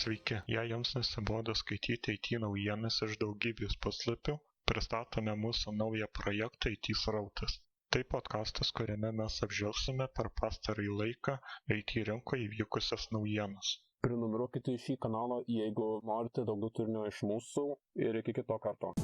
Sveiki, jei jums nesibodo skaityti IT naujienas iš daugybės puslapių, pristatome mūsų naują projektą IT srautas. Tai podkastas, kuriame mes apžvelgsime per pastarąjį laiką IT rinkoje įvykusias naujienas. Prenumeruokite šį kanalą, jeigu norite daugiau turinio iš mūsų ir iki kito karto.